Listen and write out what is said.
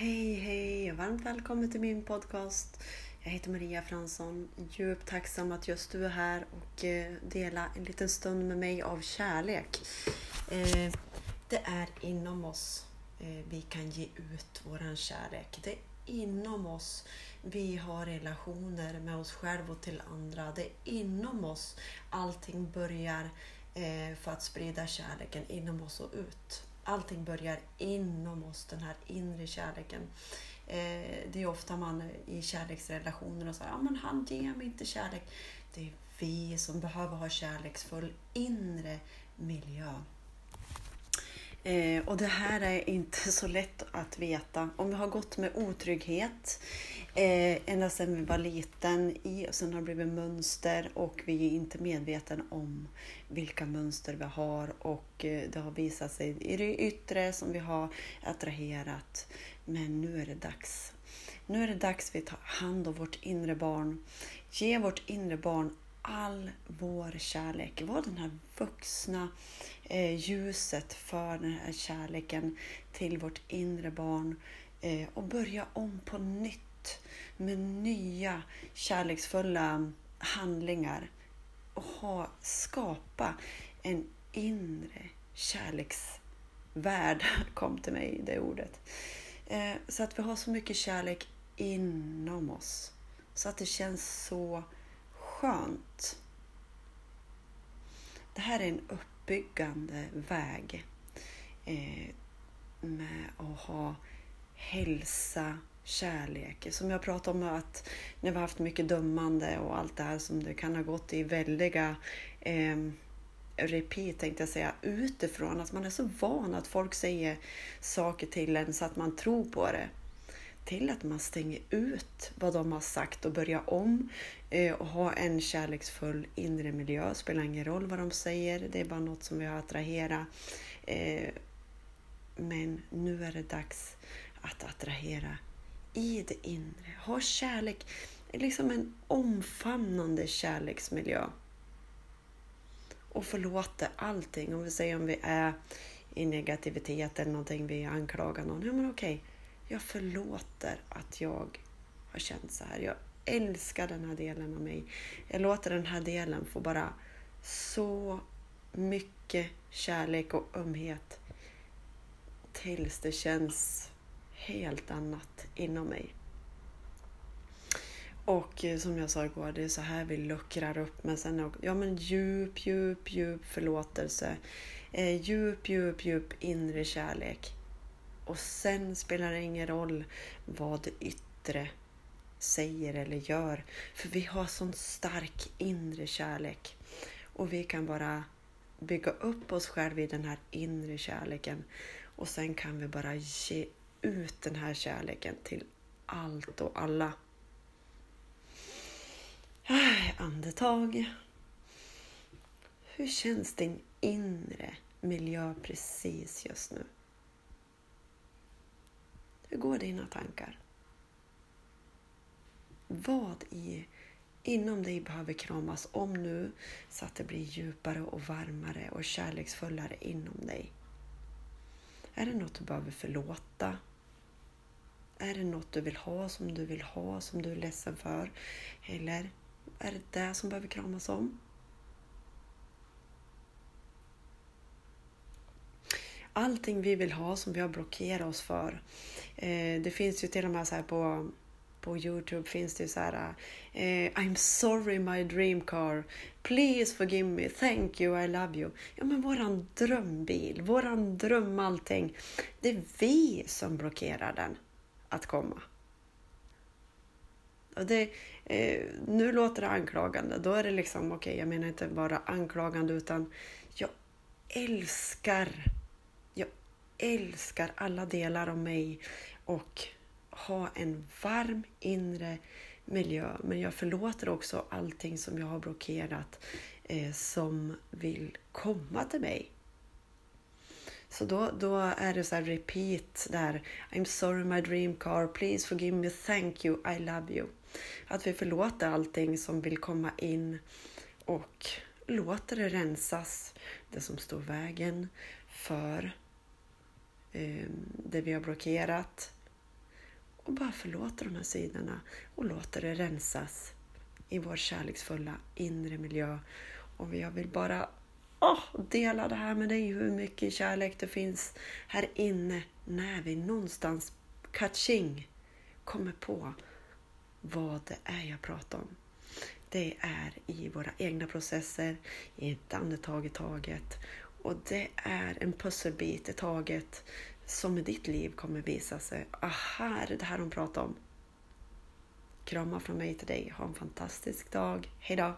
Hej, hej! och Varmt välkommen till min podcast. Jag heter Maria Fransson. Djupt tacksam att just du är här och eh, delar en liten stund med mig av kärlek. Eh, det är inom oss eh, vi kan ge ut våran kärlek. Det är inom oss vi har relationer med oss själva och till andra. Det är inom oss allting börjar för att sprida kärleken inom oss och ut allting börjar inom oss, den här inre kärleken. Eh, det är ofta man i kärleksrelationer och säger ja, men han ger mig inte kärlek. Det är vi som behöver ha kärleksfull inre miljö. Eh, och det här är inte så lätt att veta. Om vi har gått med otrygghet eh, ända sedan vi var liten i och sen har det blivit mönster och vi är inte medvetna om vilka mönster vi har och eh, det har visat sig i det yttre som vi har attraherat. Men nu är det dags. Nu är det dags vi tar hand om vårt inre barn. Ge vårt inre barn all vår kärlek. Var den här vuxna eh, ljuset för den här kärleken till vårt inre barn eh, och börja om på nytt med nya kärleksfulla handlingar och ha, skapa en inre kärleksvärld, kom till mig det ordet. Eh, så att vi har så mycket kärlek inom oss så att det känns så skönt. Det här är en uppbyggande väg eh, med att ha hälsa, kärlek. Som jag pratade om att när vi har haft mycket dömande och allt det här som det kan ha gått i väldiga eh, repeat tänkte jag säga, utifrån. Att man är så van att folk säger saker till en så att man tror på det till att man stänger ut vad de har sagt och börjar om eh, och ha en kärleksfull inre miljö. Spelar ingen roll vad de säger, det är bara något som vi har attraherat. Eh, men nu är det dags att attrahera i det inre. Ha kärlek, liksom en omfamnande kärleksmiljö. Och förlåta allting. Om vi säger om vi är i negativitet eller någonting, vi anklagar någon. Ja men okej, jag förlåter att jag har känt så här. Jag älskar den här delen av mig. Jag låter den här delen få bara så mycket kärlek och ömhet tills det känns helt annat inom mig. Och eh, som jag sa igår, det är så här vi luckrar upp. Men sen ja, men djup, djup, djup förlåtelse. Eh, djup, djup, djup inre kärlek. Och sen spelar det ingen roll vad det yttre säger eller gör. För vi har sån stark inre kärlek. Och vi kan bara bygga upp oss själva i den här inre kärleken. Och sen kan vi bara ge ut den här kärleken till allt och alla. Andetag. Hur känns din inre miljö precis just nu? Hur går dina tankar? Vad i, inom dig behöver kramas om nu så att det blir djupare och varmare och kärleksfullare inom dig? Är det något du behöver förlåta? Är det något du vill ha som du vill ha, som du är ledsen för? Eller är det det som behöver kramas om? allting vi vill ha som vi har blockerat oss för. Eh, det finns ju till och med så här på, på Youtube finns det ju så här eh, I'm sorry my dream car. Please forgive me. Thank you, I love you. Ja men våran drömbil, våran dröm allting. Det är vi som blockerar den att komma. Och det, eh, nu låter det anklagande. Då är det liksom, okej, okay, jag menar inte bara anklagande utan jag älskar Jag älskar alla delar av mig och ha en varm inre miljö. Men jag förlåter också allting som jag har blockerat eh, som vill komma till mig. Så då, då är det så här repeat där. I'm sorry my dream car, please forgive me, thank you, I love you. Att vi förlåter allting som vill komma in och låter det rensas. Det som står vägen för eh, det vi har blockerat och bara förlåta de här sidorna och låter det rensas i vår kärleksfulla inre miljö. Och jag vill bara oh, dela det här med dig, hur mycket kärlek det finns här inne när vi någonstans, catching kommer på vad det är jag pratar om. Det är i våra egna processer, i ett andetag i taget. Och det är en pusselbit i taget som i ditt liv kommer visa sig. Aha, det är det här hon pratar om. Kramar från mig till dig. Ha en fantastisk dag. Hejdå!